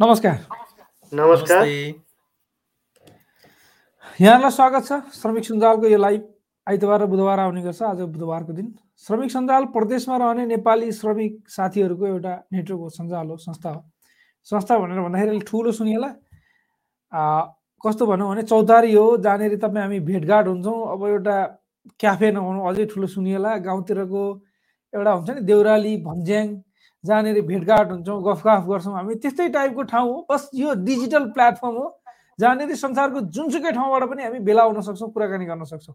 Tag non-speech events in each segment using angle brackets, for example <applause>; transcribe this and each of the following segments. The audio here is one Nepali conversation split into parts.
नमस्कार। नमस्कार। यहाँलाई स्वागत छ। श्रमिक सञ्जालको यो लाइभ आइतबार र बुधबार आउने गर्छ। आज बुधबारको दिन। श्रमिक सञ्जाल प्रदेशमा रहने नेपाली श्रमिक साथीहरूको एउटा नेटवर्क हो सञ्जाल हो संस्था हो। संस्था भनेर भन्दाखेरि ठुलो सुनिएला। कस्तो भनौँ भने चौतारी हो। जहाँनिर तपाईँ हामी भेटघाट हुन्छौँ। अब एउटा क्याफे नहुनु अझै ठुलो सुनिएला। गाउँतिरको एउटा हुन्छ नि देउराली भन्ज्याङ जहाँनिर भेटघाट हुन्छौँ गफगाफ गर्छौँ। हामी त्यस्तै टाइपको ठाउँ हो। बस यो डिजिटल प्लेटफर्म हो। जहाँनिर संसारको जुनसुकै ठाउँबाट पनि हामी भेला हुन सक्छौँ कुराकानी गर्न सक्छौँ।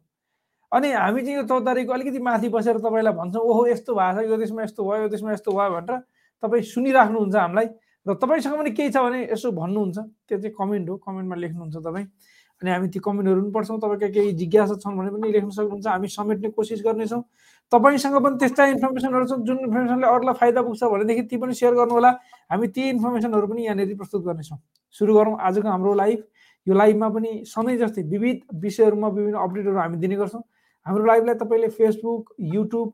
अनि हामी चाहिँ यो चौतारीको अलिकति माथि बसेर तपाईँलाई भन्छौँ ओहो यस्तो भएको छ यो देशमा यस्तो भयो यो देशमा यस्तो भयो भनेर तपाईँ सुनिराख्नुहुन्छ हामीलाई। र तपाईँसँग पनि केही छ भने यसो भन्नुहुन्छ। त्यो चाहिँ कमेन्ट हो। कमेन्टमा लेख्नुहुन्छ तपाईँ। अनि हामी ती कमेन्टहरू पनि पढ्छौँ। तपाईँका केही जिज्ञासा छन् भने पनि लेख्न सक्नुहुन्छ। हामी समेट्ने कोसिस गर्नेछौँ। तपाईँसँग पनि त्यस्ता इन्फर्मेसनहरू छन् जुन इन्फर्मेसनले अरूलाई फाइदा पुग्छ भनेदेखि ती पनि सेयर गर्नु होला हामी ती इन्फर्मेसनहरू पनि यहाँनिर प्रस्तुत गर्नेछौँ। सुरु गरौँ आजको हाम्रो लाइभ। यो लाइभमा पनि सधैँ जस्तै विविध विषयहरूमा विभिन्न अपडेटहरू हामी दिने गर्छौँ। हाम्रो लाइभलाई तपाईँले फेसबुक युट्युब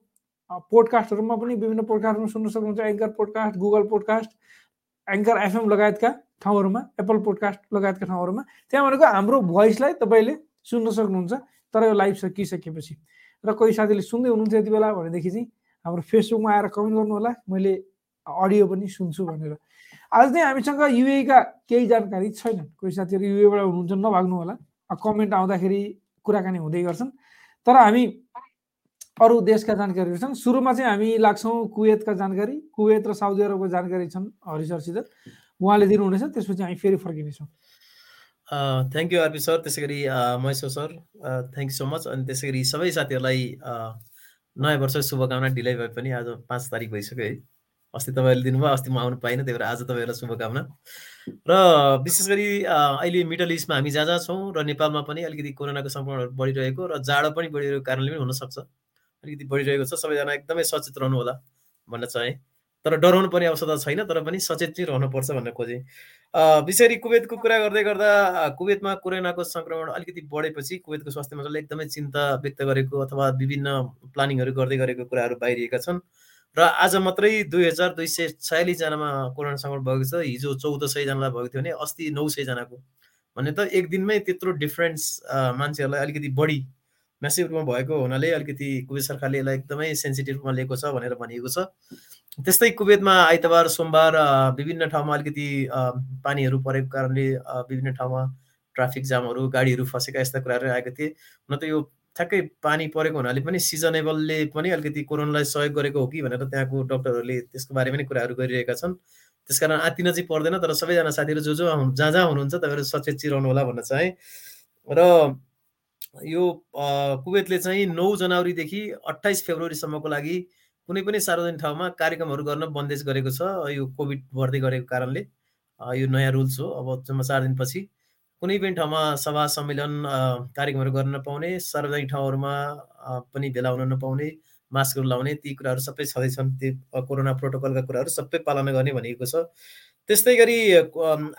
पोडकास्टहरूमा पनि विभिन्न पोडकास्टमा सुन्न सक्नुहुन्छ। Anchor podcast Google podcast Anchor FM लगायतका ठाउँहरूमा एप्पल पोडकास्ट लगायतका ठाउँहरूमा। त्यहाँ भनेको हाम्रो भोइसलाई तपाईँले सुन्न सक्नुहुन्छ तर यो लाइभ सकिसकेपछि। र कोही साथीले सुन्दै हुनुहुन्छ यति बेला भनेदेखि चाहिँ हाम्रो फेसबुकमा आएर कमेन्ट गर्नु होला मैले अडियो पनि सुन्छु भनेर। आज चाहिँ हामीसँग युएका केही जानकारी छैनन्। कोही साथीहरू युएबाट हुनुहुन्छ नभाग्नु होला। कमेन्ट आउँदाखेरि कुराकानी हुँदै गर्छन्। तर हामी अरू देशका जानकारीहरू छन्। सुरुमा चाहिँ हामी लाग्छौँ कुवेतका जानकारी। कुवेत र साउदी अरबको जानकारी छन् हरिसरसित उहाँले दिनुहुनेछ त्यसपछि हामी फेरि फर्किनेछौँ। थ्याङ्क यू आरपी सर त्यसै गरी Maheshwar sir thank you so much अनि त्यसै गरी सबै साथीहरूलाई नयाँ वर्ष शुभकामना ढिलै भए पनि आज पाँच तारिक भइसक्यो है। अस्ति तपाईँहरूले दिनुभयो अस्ति म आउनु पाइनँ त्यही भएर आज तपाईँहरूलाई शुभकामना। र विशेष गरी अहिले मिडल इस्टमा हामी जहाँ जहाँ छौँ र नेपालमा पनि अलिकति कोरोनाको सङ्क्रमणहरू बढिरहेको र जाडो पनि बढिरहेको कारणले पनि हुनसक्छ। अलिकति बढिरहेको छ सबैजना एकदमै सचेत रहनु होला भन्न चाहेँ। तर डराउनु पर्ने आवश्यकता छैन तर पनि सचेत चाहिँ रहनुपर्छ भनेर खोजेँ। विशेष कुवेतको कुरा गर्दै गर्दा कुवेतमा कोरोनाको सङ्क्रमण अलिकति बढेपछि कुवेतको स्वास्थ्य मन्त्रालयले एकदमै चिन्ता व्यक्त गरेको अथवा विभिन्न प्लानिङहरू गर्दै गरेको कुराहरू बाहिरिएका छन्। र आज मात्रै दुई हजार दुई सय छयालिसजनामा कोरोना सङ्क्रमण भएको छ। हिजो चौध सयजनालाई भएको थियो भने अस्ति नौ सयजनाको भने त एक दिनमै त्यत्रो डिफ्रेन्स मान्छेहरूलाई अलिकति बढी म्यासिभ रूपमा भएको हुनाले अलिकति कुवेत सरकारले यसलाई एकदमै सेन्सिटिभ रूपमा लिएको छ भनेर भनिएको छ। त्यस्तै कुवेतमा आइतबार सोमबार विभिन्न ठाउँमा अलिकति पानीहरू परेको कारणले विभिन्न ठाउँमा ट्राफिक जामहरू गाडीहरू फसेका यस्ता कुराहरू आएको थिए। हुन त यो ठ्याक्कै पानी परेको हुनाले पनि सिजनेबलले पनि अलिकति कोरोनालाई सहयोग गरेको हो कि भनेर त्यहाँको डक्टरहरूले त्यसको बारेमा पनि कुराहरू गरिरहेका छन्। त्यस कारण आत्तिन चाहिँ पर्दैन तर सबैजना साथीहरू जो जो जहाँ जहाँ हुनुहुन्छ तपाईँहरू सचेत चाहिँ रहनु होला भन्न चाहेँ। र यो कुवेतले चाहिँ नौ जनवरीदेखि अठाइस फेब्रुअरीसम्मको लागि कुनै पनि सार्वजनिक ठाउँमा कार्यक्रमहरू गर्न बन्देज गरेको छ यो कोभिड बढ्दै गरेको कारणले। यो नयाँ रुल्स हो। अब जम्मा चार दिनपछि कुनै पनि ठाउँमा सभा सम्मेलन कार्यक्रमहरू गर्न नपाउने सार्वजनिक ठाउँहरूमा पनि भेला हुन नपाउने मास्कहरू लाउने ती कुराहरू सबै छँदैछन्। त्यो कोरोना प्रोटोकलका कुराहरू सबै पालना गर्ने भनिएको छ। त्यस्तै गरी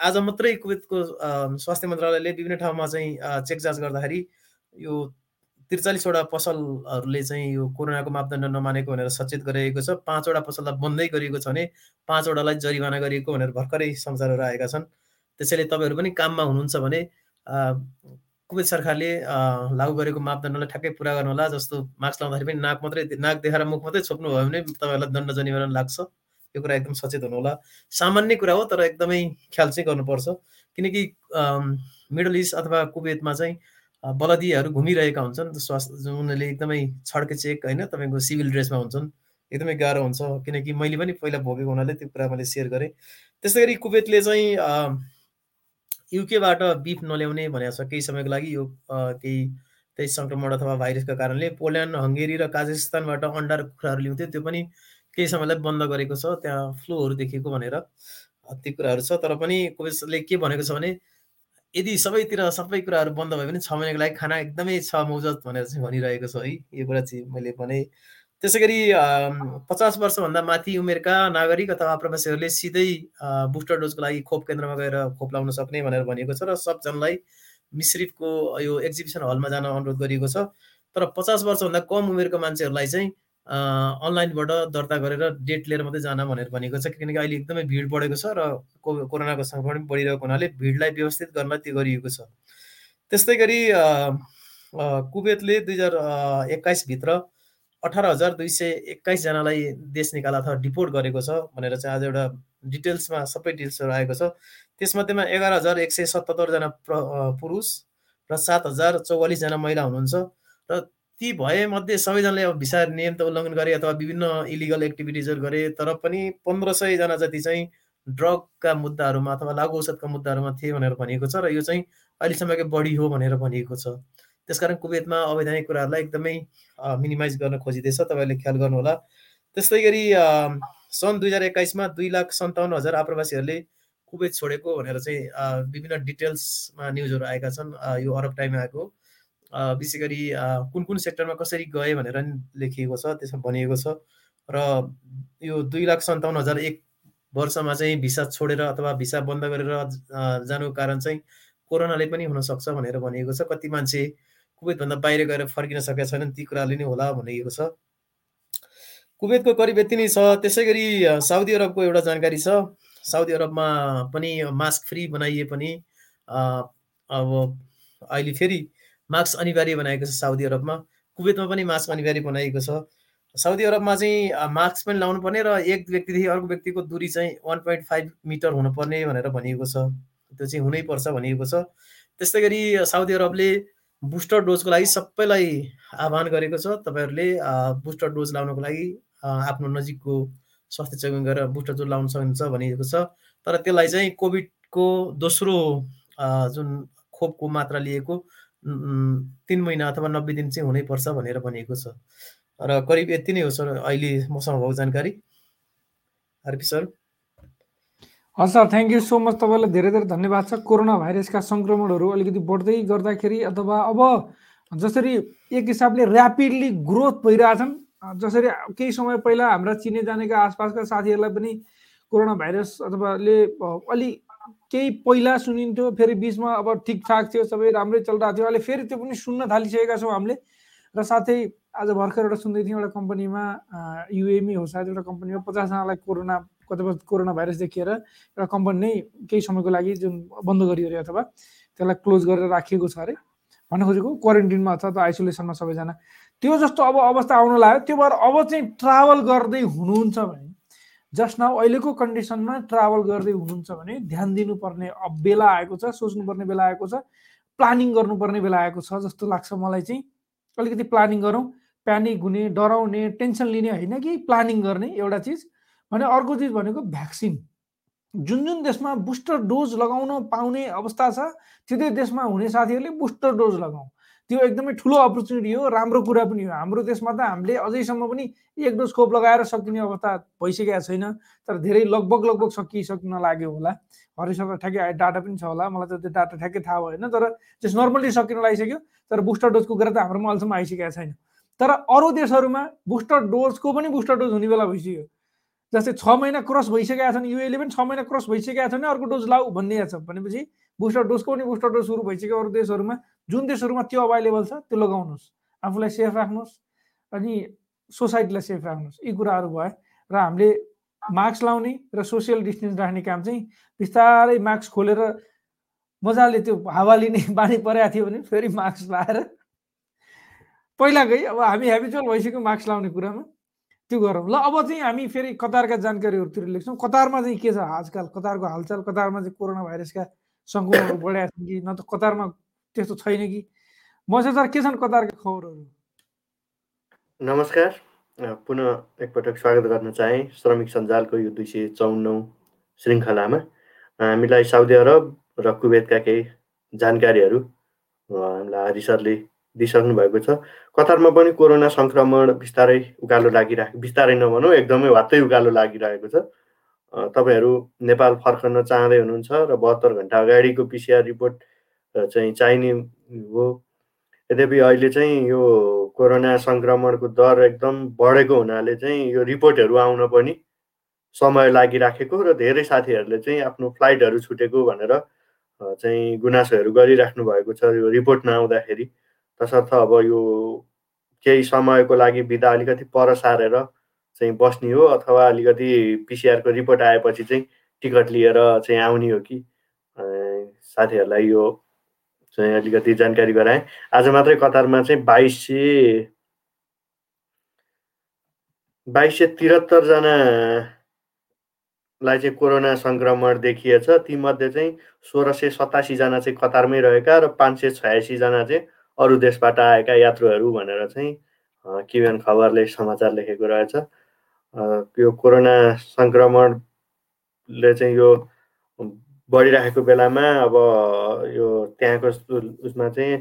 आज मात्रै कुवेतको स्वास्थ्य मन्त्रालयले विभिन्न ठाउँमा चाहिँ चेक जाँच गर्दाखेरि यो त्रिचालिसवटा पसलहरूले चाहिँ यो कोरोनाको मापदण्ड नमानेको भनेर सचेत गरिएको छ। पाँचवटा पसललाई बन्दै गरिएको छ भने पाँचवटालाई जरिवाना गरिएको भनेर भर्खरै समाचारहरू आएका छन्। त्यसैले तपाईँहरू पनि काममा हुनुहुन्छ भने कुवेत सरकारले लागू गरेको मापदण्डलाई ठ्याक्कै पुरा गर्नुहोला जस्तो मास्क लाउँदाखेरि पनि नाक मात्रै नाक देखाएर मुख मात्रै छोप्नु भयो भने तपाईँहरूलाई दण्ड जरिवाना लाग्छ। यो कुरा एकदम सचेत हुनुहोला। सामान्य कुरा हो तर एकदमै ख्याल चाहिँ गर्नुपर्छ। किनकि मिडल इस्ट अथवा कुवेतमा चाहिँ बलदियाहरू घुमिरहेका हुन्छन् स्वास्थ्य उनीहरूले एकदमै छड्के चेक होइन तपाईँको सिभिल ड्रेसमा हुन्छन् एकदमै गाह्रो हुन्छ किनकि मैले पनि पहिला भोगेको हुनाले त्यो कुरा मैले सेयर गरेँ। त्यस्तै गरी कुवेतले चाहिँ युकेबाट बिफ नल्याउने भनेको छ केही समयको लागि यो केही त्यही सङ्क्रमण अथवा भाइरसको कारणले पोल्यान्ड हङ्गेरी र काजाकिस्तानबाट अन्डा र कुखुराहरू ल्याउँथ्यो त्यो पनि केही समयलाई बन्द गरेको छ त्यहाँ फ्लूहरू देखेको भनेर त्यो कुराहरू छ। तर पनि कुवेतले के भनेको छ भने यदि सबैतिर सबै कुराहरू बन्द भयो भने छ महिनाको लागि खाना एकदमै छ मौजत भनेर चाहिँ भनिरहेको छ है। यो कुरा चाहिँ मैले भने। त्यसै गरी पचास वर्षभन्दा माथि उमेरका नागरिक अथवा प्रवासीहरूले सिधै बुस्टर डोजको लागि खोप केन्द्रमा गएर खोप लाउन सक्ने भनेर भनिएको छ र सबजनालाई मिश्रितको यो एक्जिबिसन हलमा जान अनुरोध गरिएको छ। तर पचास वर्षभन्दा कम उमेरको मान्छेहरूलाई चाहिँ अनलाइनबाट दर्ता गरेर डेट लिएर मात्रै जान भनेर भनेको छ किनकि अहिले एकदमै भिड बढेको छ र कोरोनाको सङ्क्रमण बढिरहेको हुनाले भिडलाई व्यवस्थित गर्न त्यो गरिएको छ। त्यस्तै गरी कुवेतले दुई हजार एक्काइसभित्र अठार हजार दुई सय एक्काइसजनालाई देश निकाला अथवा डिपोर्ट गरेको छ भनेर चाहिँ आज एउटा डिटेल्समा सबै डिटेल्सहरू आएको छ। त्यसमध्येमा एघार हजार एक सय सतहत्तरजना पुरुष र सात हजार चौवालिसजना महिला हुनुहुन्छ र ती भएमध्ये सबैजनाले अब भिसा नियम त उल्लङ्घन गरे अथवा विभिन्न इलिगल एक्टिभिटिजहरू गरे तर पनि पन्ध्र सयजना जति चाहिँ ड्रगका मुद्दाहरूमा अथवा लागु औषधका मुद्दाहरूमा थिए भनेर भनिएको छ र यो चाहिँ अहिलेसम्मकै बढी हो भनेर भनिएको छ। त्यसकारण कुवेतमा अवैधानिक कुराहरूलाई एकदमै मिनिमाइज गर्न खोजिँदैछ तपाईँहरूले ख्याल गर्नुहोला। त्यस्तै गरी सन् दुई हजार एक्काइसमा दुई लाख सन्ताउन्न हजार आप्रवासीहरूले कुवेत छोडेको भनेर चाहिँ विभिन्न डिटेल्समा न्युजहरू आएका छन् यो अरब टाइम आएको। विशेष गरी कुन कुन सेक्टरमा कसरी गए भनेर लेखिएको छ त्यसमा भनिएको छ। र यो दुई लाख सन्ताउन्न हजार एक वर्षमा चाहिँ भिसा छोडेर अथवा भिसा बन्द गरेर जानुको कारण चाहिँ कोरोनाले पनि हुनसक्छ भनेर भनिएको छ। कति मान्छे कुवेतभन्दा बाहिर गएर फर्किन सकेका छैनन् ती कुराले नै होला भनिएको छ। कुवेतको करिब यति नै छ। त्यसै गरी साउदी अरबको एउटा जानकारी छ। साउदी अरबमा पनि मास्क फ्री बनाइए पनि अब अहिले फेरि मास्क अनिवार्य बनाएको छ साउदी अरबमा। कुवेतमा पनि मास्क अनिवार्य बनाइएको छ। साउदी अरबमा चाहिँ मास्क पनि लाउनु पर्ने र एक व्यक्तिदेखि अर्को व्यक्तिको दूरी चाहिँ वान पोइन्ट फाइभ मिटर हुनुपर्ने भनेर भनिएको छ। त्यो चाहिँ हुनैपर्छ भनिएको छ। त्यस्तै गरी साउदी अरबले बुस्टर डोजको लागि सबैलाई आह्वान गरेको छ। तपाईँहरूले बुस्टर डोज लाउनको लागि आफ्नो नजिकको स्वास्थ्य चौकी गरेर बुस्टर डोज लाउन सक्नुहुन्छ भनिएको छ। तर त्यसलाई चाहिँ कोभिडको दोस्रो जुन खोपको मात्रा लिएको तिन महिना अथवा नब्बे दिन चाहिँ हुनैपर्छ भनेर भनिएको छ। र करिब यति नै हो सर अहिले मसँग भएको जानकारी। RP sir. हस् sir thank you so much तपाईँलाई धेरै धेरै धन्यवाद छ। कोरोना भाइरसका सङ्क्रमणहरू अलिकति बढ्दै गर्दाखेरि अथवा अब जसरी एक हिसाबले ऱ्यापिडली ग्रोथ भइरहेछन् जसरी केही समय पहिला हाम्रा चिने जानेका आसपासका साथीहरूलाई पनि कोरोना भाइरस अथवाले अलि केही पहिला सुनिन्थ्यो फेरि बिचमा अब ठिकठाक थियो सबै राम्रै चलिरहेको थियो। अहिले फेरि त्यो पनि सुन्न थालिसकेका छौँ हामीले। र साथै आज भर्खर एउटा सुन्दै थियौँ एउटा कम्पनीमा युएमी हो सायद एउटा कम्पनीमा पचासजनालाई कोरोना कतिपय कोरोना भाइरस देखिएर एउटा कम्पनी नै केही समयको लागि जुन बन्द गरियो अरे अथवा त्यसलाई क्लोज गरेर राखिएको छ अरे भन्न खोजेको। क्वारेन्टिनमा अथवा आइसोलेसनमा सबैजना। त्यो जस्तो अब अवस्था आउन लाग्यो। त्यो भएर अब चाहिँ ट्राभल गर्दै हुनुहुन्छ भने नाउ अहिलेको कन्डिसनमा ट्राभल गर्दै हुनुहुन्छ भने ध्यान दिनुपर्ने बेला आएको छ सोच्नुपर्ने बेला आएको छ प्लानिङ गर्नुपर्ने बेला आएको छ जस्तो लाग्छ मलाई चाहिँ। अलिकति प्लानिङ गरौँ प्यानिक हुने डराउने टेन्सन लिने होइन कि प्लानिङ गर्ने एउटा चिज। भने अर्को चिज भनेको भ्याक्सिन। जुन जुन देशमा बुस्टर डोज लगाउन पाउने अवस्था छ त्यो त्यो देशमा हुने साथीहरूले बुस्टर डोज लगाउँ त्यो एकदमै ठुलो अपर्च्युनिटी हो राम्रो कुरा पनि हो। हाम्रो देशमा त हामीले अझैसम्म पनि एक डोज खोप लगाएर सकिने अवस्था भइसकेको छैन तर धेरै लगभग लगभग सकिसक्न लाग्यो होला। हरिसँग ठ्याक्कै डाटा पनि छ होला। मलाई त त्यो डाटा ठ्याक्कै थाहा भएन तर त्यस नर्मल्ली सकिन लागिसक्यो तर बुस्टर डोजको कुरा त हाम्रोमा अहिलेसम्म आइसकेको छैन। तर अरू देशहरूमा बुस्टर डोजको पनि बुस्टर डोज हुने बेला भइसक्यो। जस्तै छ महिना क्रस भइसकेका छन् युएले पनि छ महिना क्रस भइसकेका छन् अर्को डोज लाऊ छ। भनेपछि बुस्टर डोजको पनि बुस्टर डोज सुरु भइसक्यो अरू देशहरूमा। जुन देशहरूमा त्यो अभाइलेबल छ त्यो लगाउनुहोस्। आफूलाई सेफ राख्नुहोस् अनि सोसाइटीलाई सेफ राख्नुहोस्। यी कुराहरू भयो र हामीले मास्क लाउने र सोसियल डिस्टेन्स राख्ने काम चाहिँ बिस्तारै मास्क खोलेर मजाले त्यो हावा लिने <laughs> बानी परेको थियो भने फेरि मास्क लाएर पहिलाकै अब हामी हेबिचुअल भइसक्यो मास्क लाउने कुरामा। त्यो गरौँ। ल अब चाहिँ हामी फेरि कतारका जानकारीहरूतिर लेख्छौँ। कतारमा चाहिँ के छ आजकल? कतारको हालचाल? कतारमा चाहिँ कोरोना भाइरसका सङ्क्रमणहरू बढाएको छन् कि? न त कतारमा त्यस्तो छैन कि? मसेदार के छन् कतारका खबरहरू? नमस्कार। पुनः एकपटक स्वागत गर्न चाहेँ। श्रमिक सञ्जालको यो दुई सय चौन्नौ श्रृङ्खलामा। हामीलाई साउदी अरब र कुवेतका केही जानकारीहरू हामीलाई हरि सरले दिइसक्नु भएको छ। कतारमा पनि कोरोना सङ्क्रमण बिस्तारै उकालो लागिरहेको बिस्तारै नभनौँ एकदमै वात्तै उकालो लागिरहेको छ। तपाईँहरू नेपाल फर्कन चाहँदै हुनुहुन्छ र बहत्तर घन्टा अगाडिको पिसिआर रिपोर्ट चाहिँ चाहिने हो। यद्यपि अहिले चाहिँ यो कोरोना सङ्क्रमणको दर एकदम बढेको हुनाले चाहिँ यो रिपोर्टहरू आउन पनि समय लागिराखेको र धेरै साथीहरूले चाहिँ आफ्नो फ्लाइटहरू छुटेको भनेर चाहिँ गुनासोहरू गरिराख्नु भएको छ यो रिपोर्ट नआउँदाखेरि तसर्थ अब यो केही समयको लागि बिदा अलिकति पर सारेर चाहिँ बस्ने हो अथवा अलिकति पिसिआरको रिपोर्ट आएपछि चाहिँ टिकट लिएर चाहिँ आउने हो कि साथीहरूलाई यो चाहिँ अलिकति जानकारी गराएँ। आज मात्रै कतारमा चाहिँ बाइस सय बाइस सय त्रिहत्तरजनालाई चाहिँ कोरोना सङ्क्रमण देखिएछ। तीमध्ये चाहिँ सोह्र सय सतासीजना चाहिँ कतारमै रहेका र पाँच सय छयासीजना चाहिँ अरू देशबाट आएका यात्रुहरू भनेर चाहिँ किबिएन खबरले समाचार लेखेको रहेछ। यो कोरोना सङ्क्रमणले चाहिँ यो बढिराखेको बेलामा अब यो त्यहाँको उसमा चाहिँ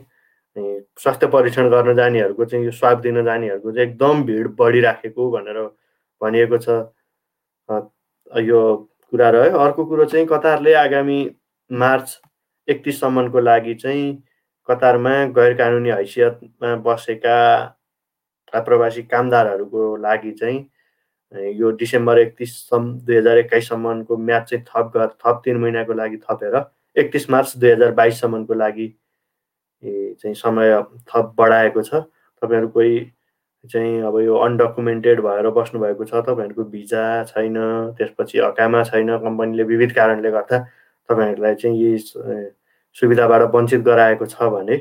स्वास्थ्य परीक्षण गर्न जानेहरूको चाहिँ यो स्वाब दिन जानेहरूको चाहिँ एकदम भिड बढिराखेको भनेर भनिएको छ। यो कुरा रह्यो अर्को कुरो चाहिँ कतारले आगामी मार्च एकतिससम्मको लागि चाहिँ कतारमा गैर कानुनी हैसियतमा बसेका आप्रवासी कामदारहरूको लागि चाहिँ यो डिसेम्बर एकतिससम्म दुई हजार एक्काइससम्मको म्याच चाहिँ थप गर थप तिन महिनाको लागि थपेर एकतिस मार्च दुई हजार बाइससम्मको लागि चाहिँ समय थप बढाएको छ। तपाईँहरू कोही चाहिँ अब यो अनडकुमेन्टेड भएर बस्नुभएको छ तपाईँहरूको भिजा छैन त्यसपछि अकामा छैन कम्पनीले विविध कारणले गर्दा तपाईँहरूलाई चाहिँ यी सुविधाबाट वञ्चित गराएको छ भने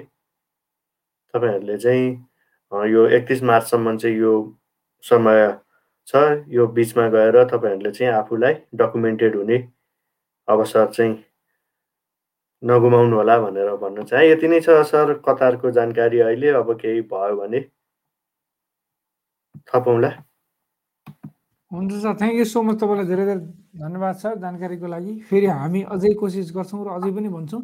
तपाईँहरूले चाहिँ यो एकतिस मार्चसम्म चाहिँ यो समय छ। यो बिचमा गएर तपाईँहरूले चाहिँ आफूलाई डकुमेन्टेड हुने अवसर चाहिँ नगुमाउनु होला भनेर भन्न चाहे। यति नै छ सर कतारको जानकारी अहिले अब केही भयो भने थपौँला हुन्छ sir thank you so much तपाईँलाई धेरै धेरै धन्यवाद सर जानकारीको लागि। फेरि हामी अझै कोसिस गर्छौँ र अझै पनि भन्छौँ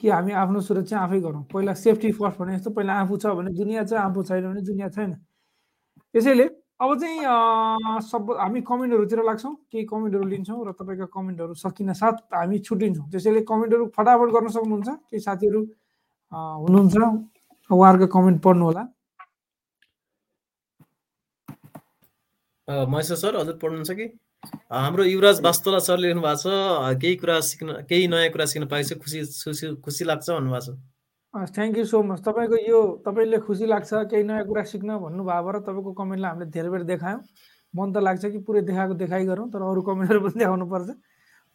कि हामी आफ्नो सुरक्षा आफै गरौँ। पहिला सेफ्टी फर्स्ट भने जस्तो पहिला आफू छ भने दुनियाँ छ आफू छैन भने दुनियाँ छैन। त्यसैले अब चाहिँ सब हामी कमेन्टहरूतिर लाग्छौँ केही कमेन्टहरू लिन्छौँ र तपाईँको कमेन्टहरू सकिन साथ हामी छुट्टिन्छौँ त्यसैले कमेन्टहरू फटाफट गर्न सक्नुहुन्छ केही साथीहरू हुनुहुन्छ उहाँहरूको कमेन्ट पढ्नु होला महेश्वर सर हजुर पढ्नुहुन्छ कि? हाम्रो युवराज वास्तोला सर लेख्नु भएको छ केही कुरा सिक्न केही नयाँ कुरा सिक्न पाएछ खुसी खुसी खुसी लाग्छ भन्नुभएको छ। थ्याङ्क यू सो मच तपाईँको यो तपाईँले खुसी लाग्छ केही नयाँ कुरा सिक्न भन्नुभयो र तपाईँको कमेन्टलाई हामीले धेरै बेर देखायौँ। मन त लाग्छ कि पुरै देखाएको देखाइ गरौँ तर अरू कमेन्टहरू पनि देखाउनु पर्छ।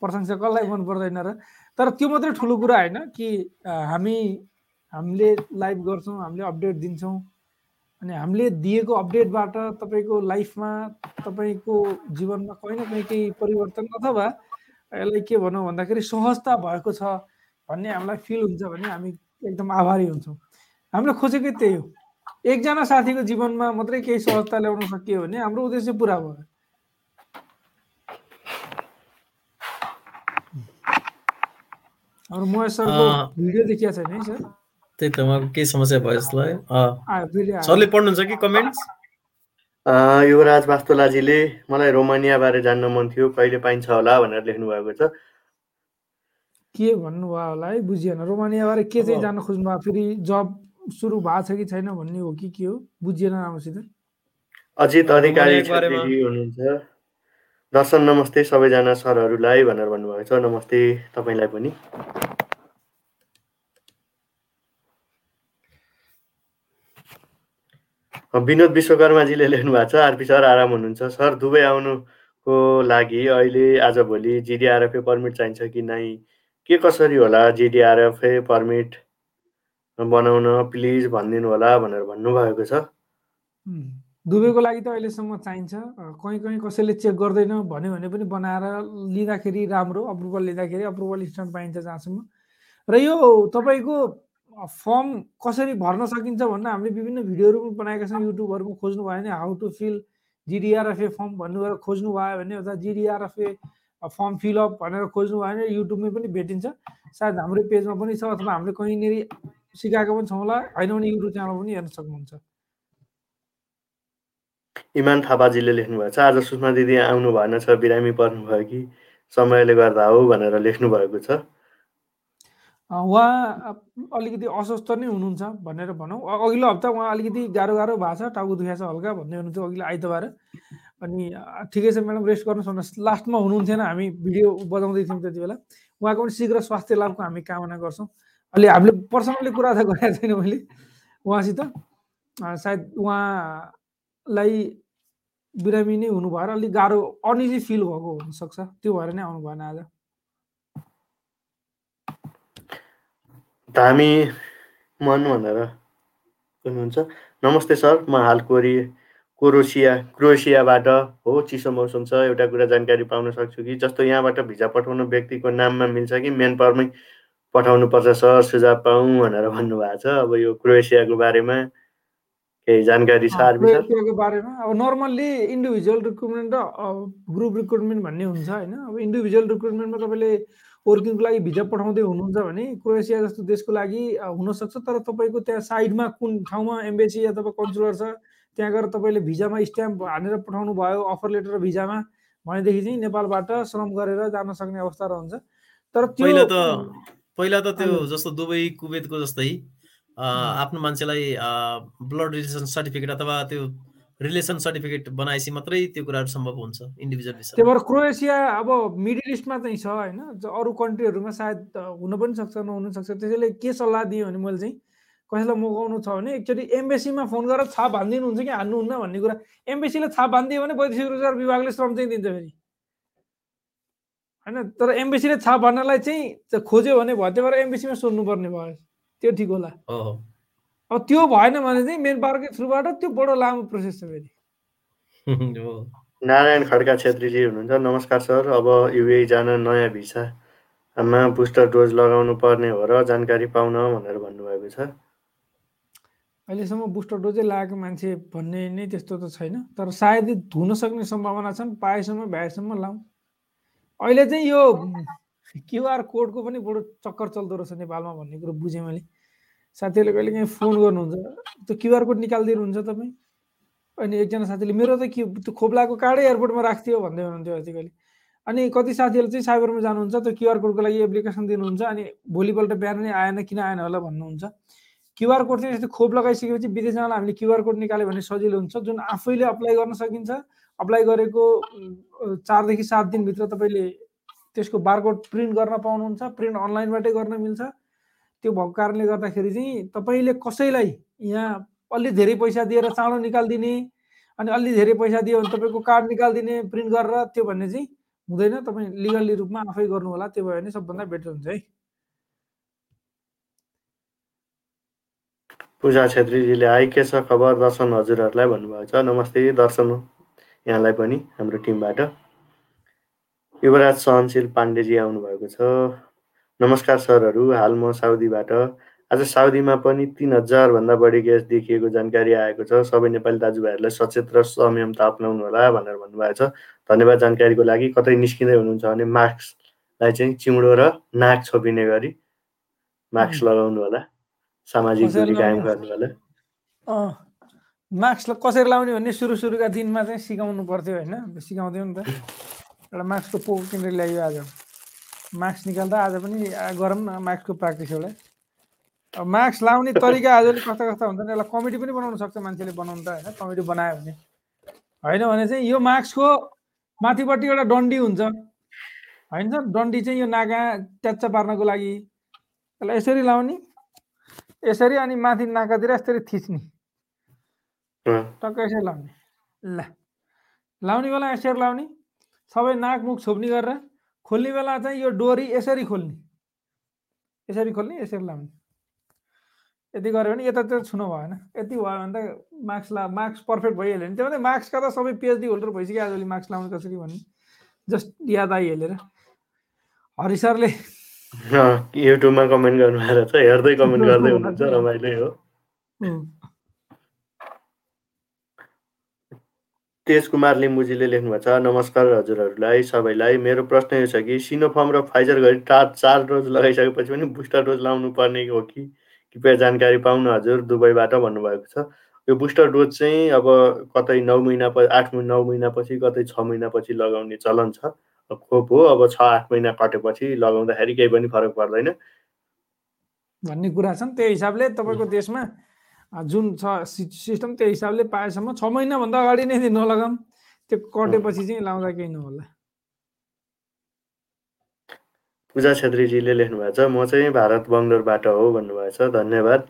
प्रशंसा कसलाई मन पर्दैन र। तर त्यो मात्रै ठुलो कुरा होइन कि हामी हामीले लाइभ गर्छौँ हामीले अपडेट दिन्छौँ। अनि हामीले दिएको अपडेटबाट तपाईँको लाइफमा तपाईँको जीवनमा कहीँ न कहीँ केही परिवर्तन अथवा यसलाई के भनौँ भन्दाखेरि सहजता भएको छ भन्ने हामीलाई फिल हुन्छ भने हामी एकदम आभारी हुन्छौँ। हामीले खोजेकै त्यही हो। एकजना साथीको जीवनमा मात्रै केही सहजता ल्याउन सकियो भने हाम्रो उद्देश्य पुरा भयो। भिडियो देखिया छैन है सर? त्यही त उहाँको केही समस्या भयो लाग्यो सरले पढ्नुहुन्छ कि कमेन्ट्स? युवराज वास्तोलाजीले मलाई रोमानियाबारे जान्न मन थियो कहिले पाइन्छ होला भनेर लेख्नु भएको छ। के भन्नुभयो होला है बुझिएन। रोमानियाबारे के चाहिँ जान खोज्नु भयो? फेरि जब सुरु भएको छ कि छैन भन्ने हो कि के हो? बुझिएन राम्रोसित। अजित अधिकारी हुनुहुन्छ। दर्शन नमस्ते सबैजना सरहरूलाई भनेर भन्नुभएको छ। नमस्ते तपाईँलाई पनि। विनोद विश्वकर्माजीले लेख्नु भएको छ। आरपी सर आराम हुनुहुन्छ। सर दुबई आउनुको लागि अहिले आजभोलि जिडिआरएफए पर्मिट चाहिन्छ कि नै के कसरी होला? जिडिआरएफए पर्मिट बनाउन प्लिज भनिदिनु होला भनेर भन्नुभएको छ। दुबईको लागि त अहिलेसम्म चाहिन्छ। कहीँ कहीँ कसैले चेक गर्दैन भन्यो भने पनि बनाएर लिँदाखेरि राम्रो अप्रुभल लिँदाखेरि अप्रुभल स्ट्याम्प पाइन्छ जहाँसम्म। र यो तपाईँको फर्म कसरी भर्न सकिन्छ भनेर हामीले विभिन्न भिडियोहरू पनि बनाएका छौँ युट्युबहरूमा खोज्नु भयो भने how to fill GDRFA form भन्नु खोज्नु भयो भने अथवा जिडिआरएफए फर्म फिलअप भनेर खोज्नु भयो भने युट्युबमै पनि भेटिन्छ। सायद हाम्रो पेजमा पनि छ अथवा हामीले कहीँनिर सिकाएको पनि छौँ होला होइन भने युट्युब च्यानल पनि हेर्न सक्नुहुन्छ। इमान थापाजीले लेख्नुभएको छ आज सुषमा दिदी आउनु भएन छ बिरामी पर्नुभयो कि? समयले गर्दा हो भनेर लेख्नु भएको छ उहाँ अलिकति अस्वस्थ नै हुनुहुन्छ भनेर भनौँ। अघिल्लो हप्ता उहाँ अलिकति गाह्रो गाह्रो भएको छ टाउको दुखेको छ हल्का भन्दै हुनुहुन्थ्यो अघिल्लो आइतबार। अनि ठिकै छ म्याडम रेस्ट गर्नुहोस् भन्नुहोस्। लास्टमा हुनुहुन्थेन हामी भिडियो बजाउँदै थियौँ त्यति बेला। उहाँको पनि शीघ्र स्वास्थ्य लाभको हामी कामना गर्छौँ। अहिले हामीले पर्सनली कुरा त गरेको छैन मैले उहाँसित। सायद उहाँलाई बिरामी नै हुनु भएर अलिक गाह्रो अनइजी फिल भएको हुनसक्छ। त्यो भएर नै आउनु भएन आज। धामी मन भनेर हुनुहुन्छ। नमस्ते सर म हाल कोरोसिया क्रोएसियाबाट हो चिसो मौसम छ एउटा कुरा जानकारी पाउन सक्छु कि? जस्तो यहाँबाट भिजा पठाउनु व्यक्तिको नाममा मिल्छ कि? मेन पावरमै पठाउनु पर्छ सर सुझाव पाऊँ भनेर भन्नुभएको छ। अब यो क्रोएसियाको बारेमा केही जानकारी छ क्रोएसियाको बारेमा? अब नर्मल्ली इन्डिभिजुअल रिक्रुटमेन्ट र ग्रुप रिक्रुटमेन्ट भन्ने हुन्छ होइन? अब इन्डिभिजुअल रिक्रुटमेन्टमा तपाईँले वर्किङको लागि भिजा पठाउँदै हुनुहुन्छ भने क्रोएसिया जस्तो देशको लागि हुनसक्छ तर तपाईँको त्यहाँ साइडमा कुन ठाउँमा एम्बेसी अथवा कन्सुलर छ त्यहाँ गएर तपाईँले भिजामा स्ट्याम्प हानेर पठाउनु भयो अफर लेटर र भिजामा भनेदेखि चाहिँ नेपालबाट श्रम गरेर जान सक्ने अवस्था रहन्छ तर पहिला त पहिला त त्यो। जस्तो दुबई कुवेतको जस्तै. आफ्नो मान्छेलाई ब्लड रिलेसन सर्टिफिकेट अथवा त्यो रिलेसन सर्टिफिकेट बनाएपछि मात्रै त्यो कुराहरू सम्भव हुन्छ इन्डिभिजुअल त्यही भएर क्रोएसिया अब मिडल इस्टमा चाहिँ छ होइन अरू कन्ट्रीहरूमा सायद हुन पनि सक्छ नहुन सक्छ त्यसैले के सल्लाह दिएँ भने मैले चाहिँ कसैलाई मगाउनु छ भने एकचोटि एम्बेसीमा फोन गरेर छाप हानिदिनुहुन्छ कि हान्नुहुन्न भन्ने कुरा। एम्बेसीले छाप हानिदियो भने वैदेशिक रोजगार विभागले श्रम चाहिँ दिन्छ फेरि। होइन? तर एम्बेसीले छाप हान्नलाई चाहिँ खोज्यो भने भयो त्यही भएर एम्बेसीमा सोध्नुपर्ने भयो। त्यो ठिक होला। अब त्यो भएन भने चाहिँ मेन पावरकै थ्रुबाट त्यो बडो लामो प्रोसेस छ फेरि। <laughs> हो। नारायण खड्का छेत्रीजी हुनुहुन्छ। नमस्कार सर। अब युए जान नयाँ भिसामा बुस्टर डोज लगाउनु पर्ने हो र जानकारी पाउन भनेर भन्नुभएको छ। अहिलेसम्म बुस्टर डोजै लागेको मान्छे भन्ने नै त्यस्तो त छैन तर सायद हुन सक्ने सम्भावना छन् पाएसम्म भ्याएसम्म लाउँ अहिले चाहिँ यो क्युआर कोडको पनि बडो चक्कर चल्दो रहेछ नेपालमा भन्ने कुरो बुझेँ मैले। साथीहरूले कहिले काहीँ फोन गर्नुहुन्छ त्यो क्युआर कोड निकालिदिनुहुन्छ तपाईँ? अनि एकजना साथीले मेरो त के त्यो खोप लागेको कार्डै एयरपोर्टमा राख्थ्यो भन्दै हुनुहुन्थ्यो कहिले अनि कति साथीहरू चाहिँ साइबरमा जानुहुन्छ त्यो क्युआर कोडको लागि एप्लिकेसन दिनुहुन्छ अनि भोलिपल्ट बिहान नै आएन किन आएन होला भन्नुहुन्छ। क्युआर कोड चाहिँ यस्तो खोप लगाइसकेपछि विदेश जान हामीले क्युआर कोड निकाल्यो भने सजिलो हुन्छ। जुन आफैले अप्लाई गर्न सकिन्छ अप्लाई गरेको चारदेखि सात दिनभित्र तपाईँले त्यसको बारकोड प्रिन्ट गर्न पाउनुहुन्छ प्रिन्ट अनलाइनबाटै गर्न मिल्छ। त्यो भएको कारणले गर्दाखेरि चाहिँ तपाईँले कसैलाई यहाँ अलि धेरै पैसा दिएर चाँडो निकालिदिने अनि अलि धेरै पैसा दियो भने तपाईँको कार्ड निकालिदिने प्रिन्ट गरेर त्यो भन्ने चाहिँ हुँदैन। तपाईँ लिगल्ली रूपमा आफै गर्नु होला त्यो भयो भने सबभन्दा बेटर हुन्छ है। पूजा छेत्रीजीले आइ के छ खबर दर्शन हजुरहरूलाई भन्नुभएको छ। नमस्ते दर्शन यहाँलाई पनि हाम्रो टिमबाट। युवराज सहनशील पाण्डेजी आउनुभएको छ। नमस्कार सरहरू हाल म साउदीबाट। आज साउदीमा पनि तिन हजारभन्दा बढी ग्यास देखिएको जानकारी आएको छ। सबै नेपाली दाजुभाइहरूलाई सचेत र संयमता अप्नाउनु होला भनेर भन्नुभएको छ। धन्यवाद जानकारीको लागि। कतै निस्किँदै हुनुहुन्छ भने मास्कलाई चाहिँ चिउँडो र नाक छोपिने गरी मास्क. लगाउनु होला। सामाजिक दूरी कायम लगाउने? गर्नु होला अँ मास्क कसरी लाउने भन्ने सुरु सुरुका दिनमा चाहिँ सिकाउनु पर्थ्यो होइन सिकाउँथ्यो नि त। एउटा मास्कको पोको किनेर ल्यायो आज। मास्क निकाल्दा आज पनि गरौँ न मास्कको प्र्याक्टिस एउटा। अब मास्क लाउने तरिका आजले कस्ता कस्ता हुन्छन् यसलाई कमेडी पनि बनाउन सक्छ मान्छेले बनाउनु त होइन कमेडी बनायो भने। होइन भने चाहिँ यो मास्कको माथिपट्टि एउटा डन्डी हुन्छ। होइन सर डन्डी चाहिँ यो नाका ट्याच्चा पार्नको लागि। यसलाई यसरी लाउने। यसरी अनि माथि नाकातिर यसरी थिच्ने। टक्क यसरी लाउने। ल। लाउने बेला यसरी लाउने। सबै नाक मुख छोप्ने गरेर खोल्ने बेला चाहिँ यो डोरी यसरी खोल्ने। यसरी खोल्ने यसरी लाउने। यति गऱ्यो भने यता चाहिँ छुनु भएन। यति भयो भने त मार्क्स ला मार्क्स पर्फेक्ट भइहाल्यो नि। त्यो भने मार्क्सका त सबै पिएचडी होल्डर भइसक्यो आजभोलि मार्क्स लाउने कसरी भन्ने। जस्ट याद आइहालेर। हरि सरले युट्युबमा कमेन्ट गर्नुभएको छ हेर्दै कमेन्ट गर्दै हुनुहुन्छ रमाइलो हो। तेज कुमार लिम्बुजीले लेख्नुभएको छ नमस्कार हजुरहरूलाई सबैलाई। मेरो प्रश्न यो छ कि सिनोफर्म र फाइजर गरी चार चार डोज लगाइसकेपछि पनि बुस्टर डोज लाउनु पर्ने हो कि? कृपया जानकारी पाउन हजुर दुबईबाट भन्नुभएको छ। यो बुस्टर डोज चाहिँ अब कतै नौ महिना प आठ नौ महिनापछि कतै छ महिनापछि लगाउने चलन छ। खोप हो अब छ आठ महिना कटेपछि लगाउँदाखेरि केही पनि फरक पर्दैन। भन्ने कुरा छन् त्यही हिसाबले तपाईँको देशमा। जुन छ सिस्टम त्यही हिसाबले पाएसम्म छ महिनाभन्दा अगाडि नै नलगाऊँ त्यो कटेपछि चाहिँ लाउँदा केही नहोला। पूजा छेत्रीजीले लेख्नुभएको छ म चाहिँ भारत बङ्गलोरबाट हो भन्नुभएको छ। धन्यवाद।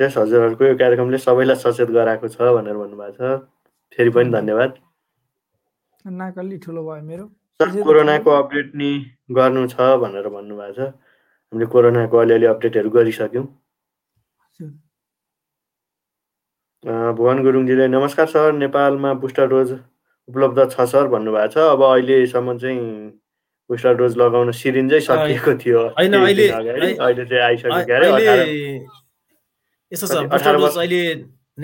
त्यस हजुरहरूको यो कार्यक्रमले सबैलाई सचेत गराएको छ भनेर भन्नुभएको छ। फेरि पनि धन्यवाद। नाक अलि ठुलो भयो मेरो। सर कोरोनाको अपडेट नि गर्नु छ भनेर भन्नुभएको छ। हामीले कोरोनाको अलिअलि अपडेटहरू गरिसक्यौँ। भुवन गुरुङजीले नमस्कार सर नेपालमा बुस्टर डोज उपलब्ध छ सर भन्नुभएको छ। अब अहिलेसम्म चाहिँ बुस्टर डोज लगाउन सिरिन्जै सकिएको थियो। अहिले- चाहिँ आइसक्यो यसो छ बुस्टर डोज? अहिले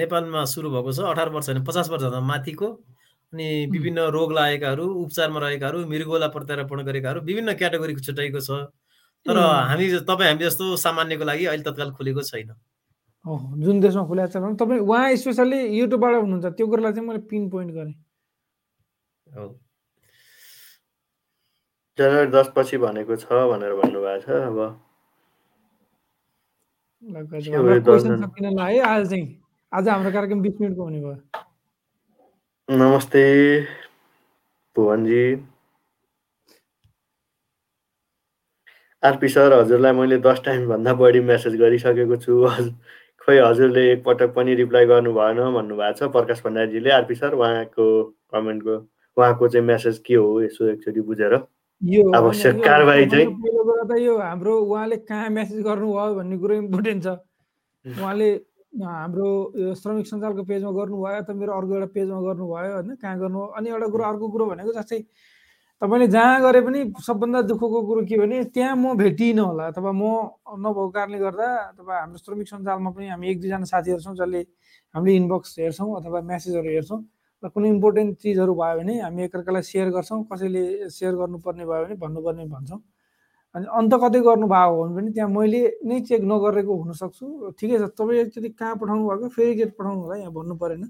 नेपालमा सुरु भएको छ। अठार वर्ष होइन पचास वर्षभन्दा माथिको। अनि विभिन्न रोग लागेकाहरू उपचारमा रहेकाहरू मृगोला प्रत्यारोपण गरेकाहरू विभिन्न क्याटेगोरीको छुट्याइएको छ। तर। हामी तपाईँ हामी जस्तो सामान्यको लागि अहिले तत्काल खुलेको छैन। जुन देशमा खुलेको छ भने तपाईँ उहाँ स्पेसल्ली युट्युबबाट हुनुहुन्छ त्यो कुरालाई चाहिँ मैले पिन पोइन्ट गरेँ। हो। जनवरी दस पछि भनेको छ भनेर भन्नुभएको छ अब। आज चाहिँ। आज हाम्रो कार्यक्रम बिस मिनटको हुने भयो। नमस्ते भुवनजी। आरपी सर हजुरलाई मैले दस टाइमभन्दा बढी मेसेज गरिसकेको छु। खोइ हजुरले एकपटक पनि रिप्लाई गर्नु भएन भन्नुभएको छ प्रकाश भण्डारीजीले। आरपी सर उहाँको कमेन्टको उहाँको चाहिँ मेसेज के हो यसो एकचोटि बुझेर। यो आवश्यक सबभन्दा चाहिँ- पहिलो कुरा त यो हाम्रो उहाँले कहाँ मेसेज गर्नुभयो भन्ने कुरो इम्पोर्टेन्ट छ। उहाँले हाम्रो श्रमिक सञ्जालको पेजमा गर्नुभयो अथवा मेरो अर्को एउटा पेजमा गर्नुभयो होइन? कहाँ गर्नु अनि एउटा कुरो अर्को कुरो भनेको जस्तै तपाईँले जहाँ गरे पनि सबभन्दा दुःखको कुरो के भने त्यहाँ म भेटिनँ होला अथवा म नभएको कारणले गर्दा अथवा हाम्रो श्रमिक सञ्जालमा पनि हामी एक दुईजना साथीहरू छौँ जसले हामीले इनबक्स हेर्छौँ अथवा म्यासेजहरू हेर्छौँ र कुनै इम्पोर्टेन्ट चिजहरू भयो भने हामी एकअर्कालाई सेयर गर्छौँ कसैले सेयर गर्नुपर्ने भयो भने भन्नुपर्ने भन्छौँ। अनि अन्त कतै गर्नुभएको हो भने पनि त्यहाँ मैले नै चेक नगरेको हुनसक्छु। ठिकै छ तपाईँ एकचोटि कहाँ पठाउनु भएको फेरि एकचोटि पठाउनु होला यहाँ भन्नु परेन।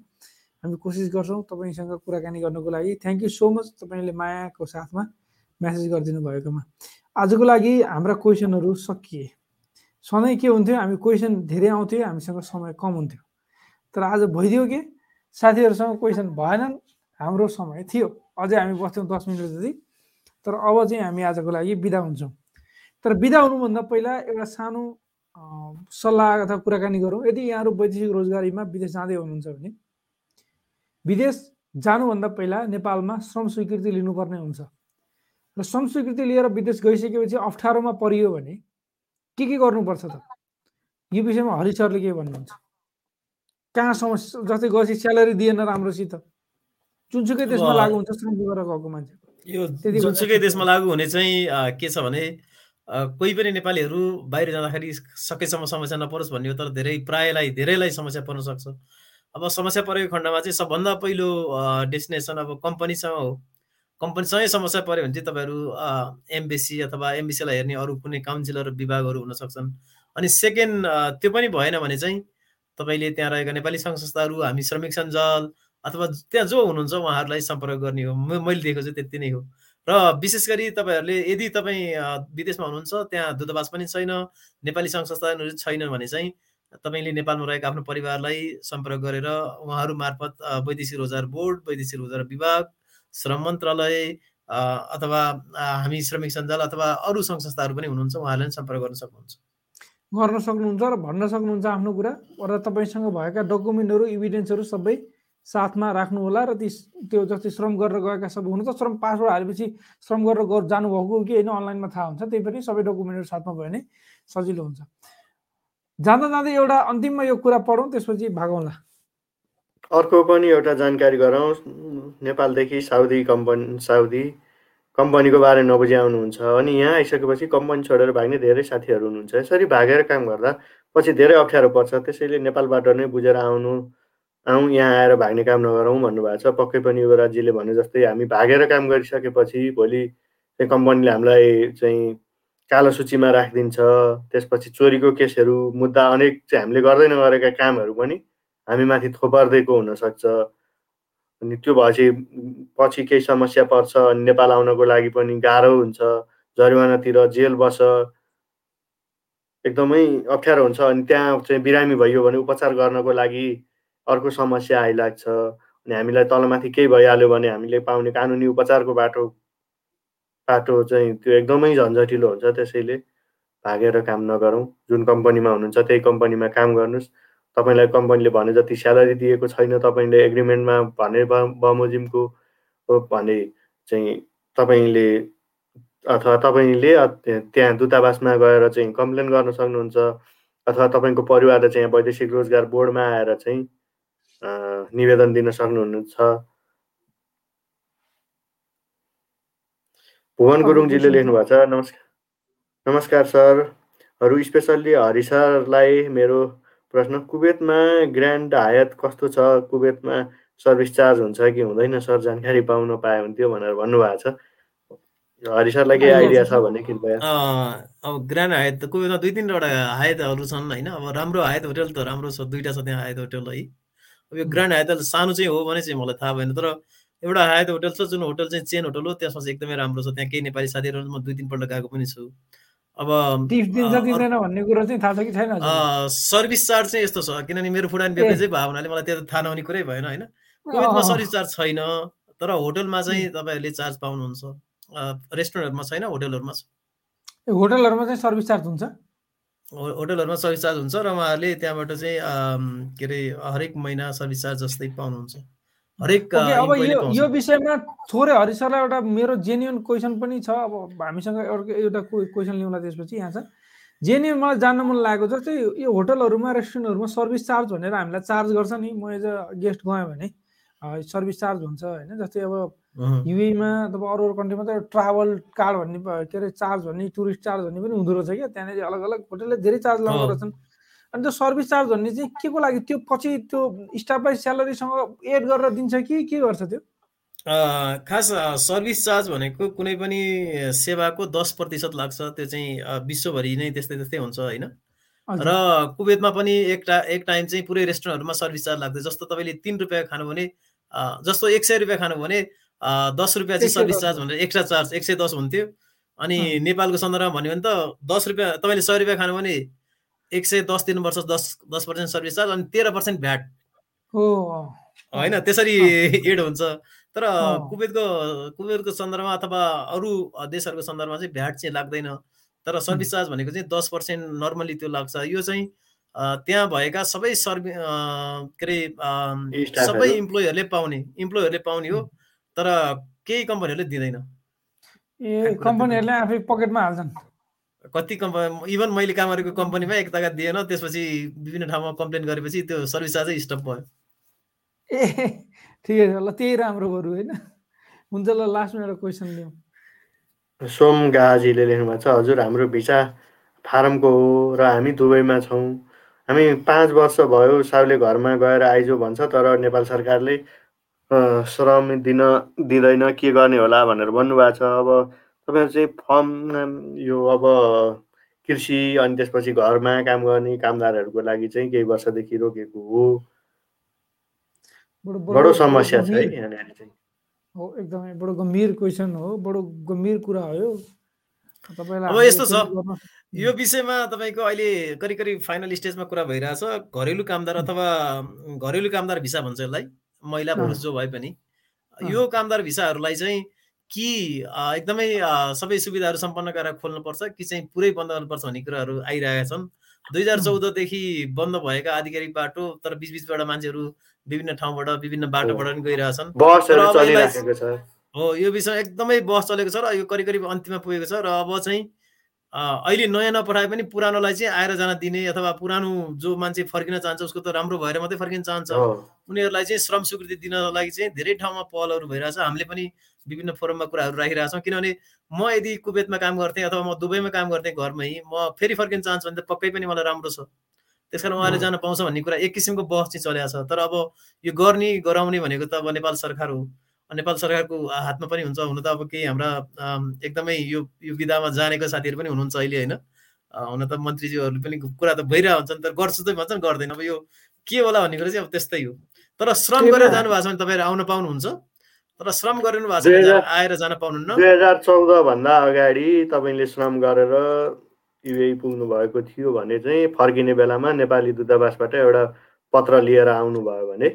हामी कोसिस गर्छौँ तपाईँसँग कुराकानी गर्नुको लागि। थ्याङ्क यू सो मच तपाईँले मायाको साथमा म्यासेज गरिदिनु भएकोमा। आजको लागि हाम्रा क्वेसनहरू सकिए। सधैँ के हुन्थ्यो हामी क्वेसन धेरै आउँथ्यो हामीसँग समय कम हुन्थ्यो। तर आज भइदियो के? साथीहरूसँग क्वेसन भएनन् हाम्रो समय थियो। अझै हामी बस्थ्यौँ दस मिनट जति। तर अब चाहिँ हामी आजको लागि बिदा हुन्छौँ। तर बिदा हुनुभन्दा पहिला एउटा सानो सल्लाह अथवा कुराकानी गरौँ। यदि यहाँहरू वैदेशिक रोजगारीमा विदेश जाँदै हुनुहुन्छ भने विदेश जानुभन्दा पहिला नेपालमा श्रम स्वीकृति लिनुपर्ने हुन्छ। र श्रम स्वीकृति लिएर विदेश गइसकेपछि अप्ठ्यारोमा परियो भने के के गर्नुपर्छ त? यो विषयमा हरि सरले के भन्नुहुन्छ? कहाँ समस्या जस्तै गएपछि स्यालेरी दिएन राम्रोसित। जुनसुकै देशमा लागु हुन्छ श्रम गरेर गएको मान्छे। यो जुनसुकै देशमा लागु हुने चाहिँ के छ भने कोही पनि नेपालीहरू बाहिर जाँदाखेरि सकेसम्म समस्या नपरोस् भन्ने हो तर धेरै प्रायलाई धेरैलाई समस्या पर्न सक्छ। अब समस्या परेको खण्डमा चाहिँ सबभन्दा पहिलो डेस्टिनेसन अब कम्पनीसँग हो। कम्पनीसँगै समस्या पऱ्यो भने चाहिँ तपाईँहरू एमबिसी अथवा एमबिसीलाई हेर्ने अरू कुनै काउन्सिलर विभागहरू हुन सक्छन्। अनि सेकेन्ड त्यो पनि भएन भने चाहिँ तपाईँले त्यहाँ रहेका नेपाली सङ्घ संस्थाहरू हामी श्रमिक सञ्जाल अथवा त्यहाँ जो हुनुहुन्छ उहाँहरूलाई सम्पर्क गर्ने हो। मैले दिएको चाहिँ त्यति नै हो। र विशेष गरी तपाईँहरूले यदि तपाईँ विदेशमा हुनुहुन्छ त्यहाँ दूतावास पनि छैन नेपाली सङ्घ संस्थानहरू छैन भने चाहिँ तपाईँले नेपालमा रहेका आफ्नो परिवारलाई सम्पर्क गरेर उहाँहरू मार्फत वैदेशिक रोजगार बोर्ड वैदेशिक रोजगार विभाग श्रम मन्त्रालय अथवा हामी श्रमिक सञ्जाल अथवा अरू सङ्घ संस्थाहरू पनि हुनुहुन्छ उहाँहरूलाई पनि सम्पर्क गर्न सक्नुहुन्छ। गर्न सक्नुहुन्छ र भन्न सक्नुहुन्छ आफ्नो कुरा र तपाईँसँग भएका डकुमेन्टहरू इभिडेन्सहरू सबै साथमा राख्नु होला र ती त्यो जस्तै श्रम गरेर गएका सब हुनु त श्रम पासवर्ड हालेपछि श्रम गरेर गर जानुभएको कि होइन अनलाइनमा थाहा हुन्छ। त्यही पनि सबै डकुमेन्टहरू साथमा भयो भने सजिलो हुन्छ। जाँदा जाँदै एउटा अन्तिममा यो कुरा पढौँ त्यसपछि भागौँला। अर्को पनि एउटा जानकारी गरौँ। नेपालदेखि साउदी कम्पनी साउदी कम्पनीको बारे नबुझी आउनुहुन्छ अनि यहाँ आइसकेपछि कम्पनी छोडेर भाग्ने धेरै साथीहरू हुनुहुन्छ। यसरी भागेर काम गर्दा पछि धेरै अप्ठ्यारो पर्छ। त्यसैले नेपालबाट नै बुझेर आउनु आउँ यहाँ आएर भाग्ने काम नगरौँ भन्नुभएको छ। पक्कै पनि युवराजीले भने जस्तै हामी भागेर काम गरिसकेपछि भोलि चाहिँ कम्पनीले हामीलाई चाहिँ कालो सूचीमा राखिदिन्छ। त्यसपछि चोरीको केसहरू मुद्दा अनेक चाहिँ हामीले गर्दै नगरेका कामहरू पनि हामी माथि थोपर्दैको हुनसक्छ। अनि त्यो भएपछि पछि केही समस्या पर्छ। अनि नेपाल आउनको लागि पनि गाह्रो हुन्छ। जरिवानातिर जेल बस। एकदमै अप्ठ्यारो हुन्छ। अनि त्यहाँ चाहिँ बिरामी भइयो भने उपचार गर्नको लागि अर्को समस्या आइलाग्छ अनि हामीलाई तलमाथि केही भइहाल्यो भने हामीले पाउने कानुनी उपचारको बाटो बाटो चाहिँ त्यो एकदमै झन्झटिलो हुन्छ त्यसैले भागेर काम नगरौँ। जुन कम्पनीमा हुनुहुन्छ त्यही कम्पनीमा काम गर्नुहोस् तपाईँलाई कम्पनीले भने जति स्यालेरी दिएको छैन तपाईँले एग्रिमेन्टमा भने बमोजिमको भने चाहिँ तपाईँले अथवा तपाईँले त्यहाँ दूतावासमा गएर चाहिँ कम्प्लेन गर्न सक्नुहुन्छ अथवा तपाईँको परिवारले चाहिँ वैदेशिक रोजगार बोर्डमा आएर चाहिँ निवेदन दिन सक्नुहुन्छ? भुवन गुरुङजीले लेख्नु भएको छ। नमस्कार नमस्कार सरहरू स्पेसल्ली हरि सरलाई मेरो प्रश्न कुवेतमा ग्रान्ड हायत कस्तो छ? कुवेतमा सर्भिस चार्ज हुन्छ कि हुँदैन सर? जानकारी पाउन पाए हुन्थ्यो भनेर भन्नुभएको छ। हरि सरलाई केही आइडिया छ भने कृपया। अब ग्रान्ड हायत त कुवेतमा दुई तिनवटा हायतहरू छन् होइन? अब राम्रो हायत होटेल त राम्रो छ दुइटा छ त्यहाँ हायत होटेल है। यो ग्रान्ड हायत सानो चाहिँ हो भने चाहिँ मलाई थाहा भएन तर एउटा हायत होटल छ जुन होटल चाहिँ चेन होटल हो त्यसमा चाहिँ एकदमै राम्रो छ त्यहाँ केही नेपाली साथीहरू म दुई तिनपल्ट गएको पनि छु अब भन्ने कुरो चाहिँ थाहा छ कि छैन सर्भिस चार्ज चाहिँ यस्तो छ किनभने मेरो फुडान बेग्लै चाहिँ भयो हुनाले मलाई त्यो थाहा नहुने कुरै भएन होइन कुवेतमा सर्भिस चार्ज छैन तर होटलमा चाहिँ तपाईँहरूले चार्ज पाउनुहुन्छ रेस्टुरेन्टहरूमा छैन होटलहरूमा छ होटलहरूमा चाहिँ सर्भिस चार्ज हुन्छ होटलहरूमा सर्भिस चार्ज हुन्छ र उहाँहरूले त्यहाँबाट चाहिँ के अरे हरेक महिना सर्भिस चार्ज जस्तै पाउनुहुन्छ। हरेक अब यो यो विषयमा थोरै हरि सरलाई एउटा मेरो जेन्युन क्वेसन पनि छ। अब हामीसँग एउटा एउटा क्वेसन लिउँला त्यसपछि यहाँ छ। जेन्युन मलाई जान्न मन लागेको जस्तै यो होटलहरूमा रेस्टुरेन्टहरूमा सर्भिस चार्ज भनेर हामीलाई चार्ज गर्छ नि। म एज अ गेस्ट गएँ भने सर्भिस चार्ज हुन्छ होइन। जस्तै अब युएमा अब अरू अरू कन्ट्रीमा त ट्राभल कार्ड भन्ने के अरे चार्ज भन्ने टुरिस्ट चार्ज भन्ने पनि हुँदो रहेछ क्या? त्यहाँनिर अलग अलग होटलले धेरै चार्ज लगाउँदो रहेछन्। अनि त्यो सर्भिस चार्ज भन्ने चाहिँ के को लागि त्यो पछि त्यो स्टाफ बाई स्यालेरीसँग एड गरेर दिन्छ कि के गर्छ त्यो? खास सर्भिस चार्ज भनेको कुनै पनि सेवाको दस प्रतिशत लाग्छ त्यो चाहिँ विश्वभरि नै त्यस्तै त्यस्तै हुन्छ होइन? र कुवेतमा पनि एक टा एक टाइम चाहिँ पुरै रेस्टुरेन्टहरूमा सर्भिस चार्ज लाग्छ। जस्तो तपाईँले तिन रुपियाँ खानु भने जस्तो एक सय रुपियाँ खानु भने दस रुपियाँ चाहिँ सर्भिस चार्ज भनेर एक्स्ट्रा चार्ज एक सय दस हुन्थ्यो। अनि नेपालको सन्दर्भमा भन्यो भने त दस रुपियाँ तपाईँले सय रुपियाँ खानु भने एक सय दस दिनुपर्छ दस दस पर्सेन्ट सर्भिस चार्ज अनि तेह्र पर्सेन्ट भ्याट। होइन त्यसरी एड हुन्छ। तर कुवेतको कुवेतको सन्दर्भमा अथवा अरू देशहरूको सन्दर्भमा चाहिँ भ्याट चाहिँ लाग्दैन। तर सर्भिस चार्ज भनेको चाहिँ दस पर्सेन्ट नर्मली त्यो लाग्छ। यो चाहिँ त्यहाँ भएका सबै सर्भि के अरे सबै इम्प्लोइहरूले पाउने। इम्प्लोइहरूले पाउने हो। तर केही कम्पनीहरूले दिँदैन। ए कम्पनीहरूले आफै पकेटमा हाल्छन्। कति कम्पनी इभन मैले काम गरेको कम्पनीमा एक ताका दिएन त्यसपछि विभिन्न ठाउँमा कम्प्लेन गरेपछि त्यो सर्भिस चार्जै स्टप भयो। ए ठिकै छ। ल त्यही राम्रो बरु होइन? हुन्छ ल लास्टमा एउटा क्वेसन लिउँ। सोम गाजीले लेख्नुभएको छ हजुर हाम्रो भिसा फारमको हो र हामी दुबईमा छौँ। हामी पाँच वर्ष भयो साउले घरमा गएर आइजो भन्छ तर नेपाल सरकारले श्रम दिन दिँदैन के गर्ने होला भनेर भन्नुभएको छ। अब तपाईँहरू चाहिँ फर्म यो अब कृषि अनि त्यसपछि घरमा काम गर्ने कामदारहरूको लागि चाहिँ केही वर्षदेखि रोकेको हो? बडो समस्या छ है यहाँनिर चाहिँ। हो एकदमै बडो गम्भीर क्वेसन हो बडो गम्भीर कुरा हो। यो अब यस्तो छ यो विषयमा तपाईँको अहिले करिब करिब फाइनल स्टेजमा कुरा भइरहेछ। घरेलु कामदार अथवा घरेलु कामदार भिसा भन्छ यसलाई। महिला पुरुष जो भए पनि। यो कामदार भिसाहरूलाई चाहिँ कि एकदमै सबै सुविधाहरू सम्पन्न गरेर खोल्नुपर्छ कि चाहिँ पुरै बन्द गर्नुपर्छ भन्ने कुराहरू आइरहेका छन्। दुई हजार चौधदेखि बन्द भएका आधिकारिक बाटो तर बिचबिचबाट मान्छेहरू विभिन्न ठाउँबाट विभिन्न बाटोबाट पनि गइरहेछन् हो यो विषय एकदमै बस चलेको छ र यो करिब करिब अन्तिममा पुगेको छ र अब चाहिँ अहिले नयाँ नपठाए पनि पुरानोलाई चाहिँ आएर जान दिने अथवा पुरानो जो मान्छे फर्किन चाहन्छ उसको त राम्रो भएर मात्रै फर्किन चाहन्छ। उनीहरूलाई चाहिँ श्रम स्वीकृति दिनको लागि चाहिँ धेरै ठाउँमा पहलहरू भइरहेछ। हामीले पनि विभिन्न फोरममा कुराहरू राखिरहेछौँ। किनभने म यदि कुवेतमा काम गर्थेँ अथवा म दुबईमा काम गर्थेँ घरमै म फेरि फर्किन चाहन्छु भने त पक्कै पनि मलाई राम्रो छ। त्यस कारण उहाँले जान पाउँछ भन्ने कुरा एक किसिमको बहस चाहिँ चलेको छ। तर अब यो गर्ने गराउने भनेको त अब नेपाल सरकार हो। नेपाल सरकारको हातमा पनि हुन्छ। हुन त अब केही हाम्रा एकदमै यो यो विधामा जानेको साथीहरू पनि हुनुहुन्छ अहिले होइन? हुन त मन्त्रीज्यूहरूले पनि कुरा त भइरहेको हुन्छन् तर गर्छु त भन्छन् गर्दैन। अब यो के होला भन्ने कुरा चाहिँ अब त्यस्तै हो। तर श्रम गरेर जानुभएको छ भने तपाईँहरू आउन पाउनुहुन्छ। तर श्रम गरिनु भएको छ आएर जान पाउनुहुन्न। दुई हजार चौधभन्दा अगाडि तपाईँले श्रम गरेर युए पुग्नु भएको थियो भने चाहिँ फर्किने बेलामा नेपाली दूतावासबाट एउटा पत्र लिएर आउनुभयो भने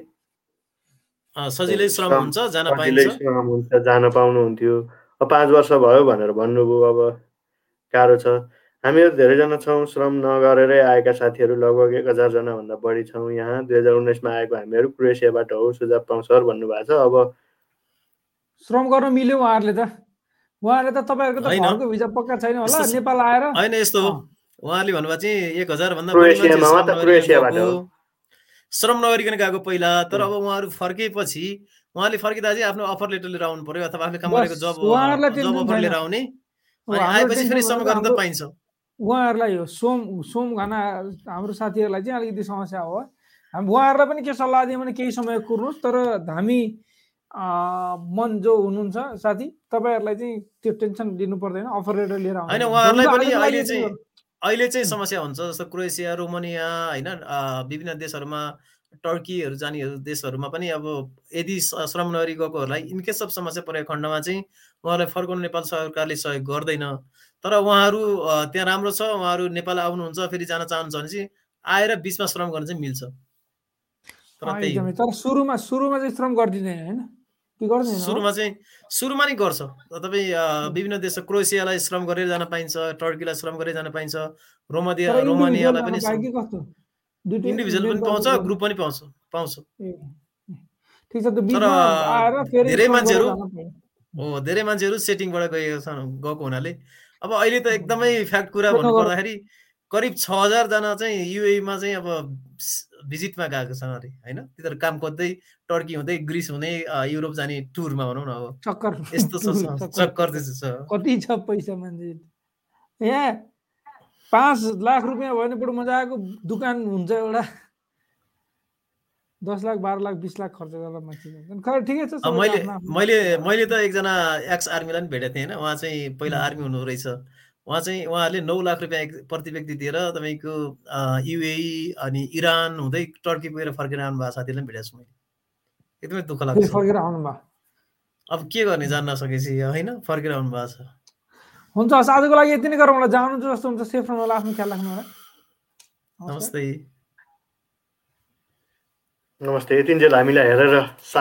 सजिलै श्रम हुन्छ जान पाइन्छ। श्रम हुन्छ जान पाउनुहुन्थ्यो। पाँच वर्ष भयो भनेर भन्नुभयो अब गाह्रो छ। हामीहरू धेरैजना छौँ श्रम नगरेरै आएका साथीहरू लगभग एक हजारजनाभन्दा बढी छौँ। यहाँ दुई हजार उन्नाइसमा आएको हामीहरू क्रोएसियाबाट हो सुझाव पाउँछ सर भन्नुभएको छ। अब श्रम गर्न मिल्यो उहाँहरूले त। उहाँहरूले त तपाईँहरूको त भिजा पक्का छैन होला। नेपाल आएर। होइन यस्तो हो। उहाँले भन्नुभएको चाहिँ एक हजारभन्दा श्रम नगरिकन गएको पहिला तर। अब उहाँहरू फर्केपछि उहाँले फर्किँदा चाहिँ आफ्नो अफर लेटर लिएर आउनु पर्यो अथवा आफूले काम गरेको जब जब अफर। लिएर आउने आएपछि फेरि श्रम गर्न त पाइन्छ उहाँहरूलाई हो सोम सोम घना हाम्रो साथीहरूलाई चाहिँ अलिकति समस्या हो हामी उहाँहरूलाई पनि के सल्लाह दियौँ भने केही समय कुर्नुहोस् तर हामी मन जो हुनुहुन्छ साथी तपाईँहरूलाई चाहिँ त्यो टेन्सन लिनु पर्दैन अफर लेटर लिएर आउनु होइन। उहाँहरूलाई पनि अहिले चाहिँ-। अहिले चाहिँ समस्या हुन्छ जस्तो क्रोएसिया रोमानिया होइन विभिन्न देशहरूमा टर्कीहरू जानेहरू देशहरूमा पनि अब यदि श्रम नगरी गएकोहरूलाई इनकेस अफ समस्या परेको खण्डमा चाहिँ उहाँलाई फर्काउनु नेपाल सरकारले सहयोग गर्दैन। तर उहाँहरू त्यहाँ राम्रो छ उहाँहरू नेपाल आउनुहुन्छ फेरि जान चाहनुहुन्छ भने चाहिँ आएर बिचमा श्रम गर्न चाहिँ मिल्छ। तर सुरुमा सुरुमा चाहिँ श्रम गरिदिँदैन होइन? सुरुमा चाहिँ सुरुमा नै गर्छ। तपाईँ विभिन्न देश क्रोएसियालाई श्रम गरेर जान पाइन्छ टर्कीलाई श्रम गरेर जान पाइन्छ रोमानिया तर रोमानियालाई पनि इन्डिभिजुअल पनि पाउँछ ग्रुप पनि पाउँछ पाउँछ। फेरि धेरै मान्छेहरू-। हो धेरै मान्छेहरू सेटिङबाट गएको छन् गएको हुनाले। अब अहिले त एकदमै फ्याक्ट कुरा भन्नु। पर्दाखेरि करिब छ हजारजना चाहिँ युएमा चाहिँ अब भिजिटमा गएको छन् अरे होइन? तिनीहरू काम खोज्दै टर्की हुँदै ग्रिस हुँदै युरोप जाने टुरमा भनौँ न अब। चक्कर <laughs> यस्तो छ चक्कर छ कति छ पैसा मान्छे? यहाँ पाँच लाख रुपियाँ भयो भने बरु मजाको दुकान हुन्छ एउटा। दस लाख बाह्र लाख बिस लाख खर्च गरेर मान्छे ठिकै छ मैले मैले। मैले त एकजना एक्स आर्मीलाई पनि भेटेको थिएँ होइन? उहाँ चाहिँ पहिला। आर्मी हुनु रहेछ। उहाँ चाहिँ उहाँहरूले नौ लाख रुपियाँ एक- प्रति व्यक्ति दिएर तपाईँको युएई अनि इरान हुँदै टर्की पुगेर फर्केर आउनु भएको साथीलाई पनि भेटेको छु मैले। एकदमै दुःख लाग्छ। फर्केर आउनु भयो अब के गर्ने जान्न सकेपछि होइन? फर्केर आउनु भएको छ। हुन्छ हस् आजको लागि यति नै गरौँ होला। जानु जस्तो हुन्छ सेफ रहनु होला आफ्नो ख्याल राख्नु होला। नमस्ते। नमस्ते यतिन्जेल हामीलाई हेरेर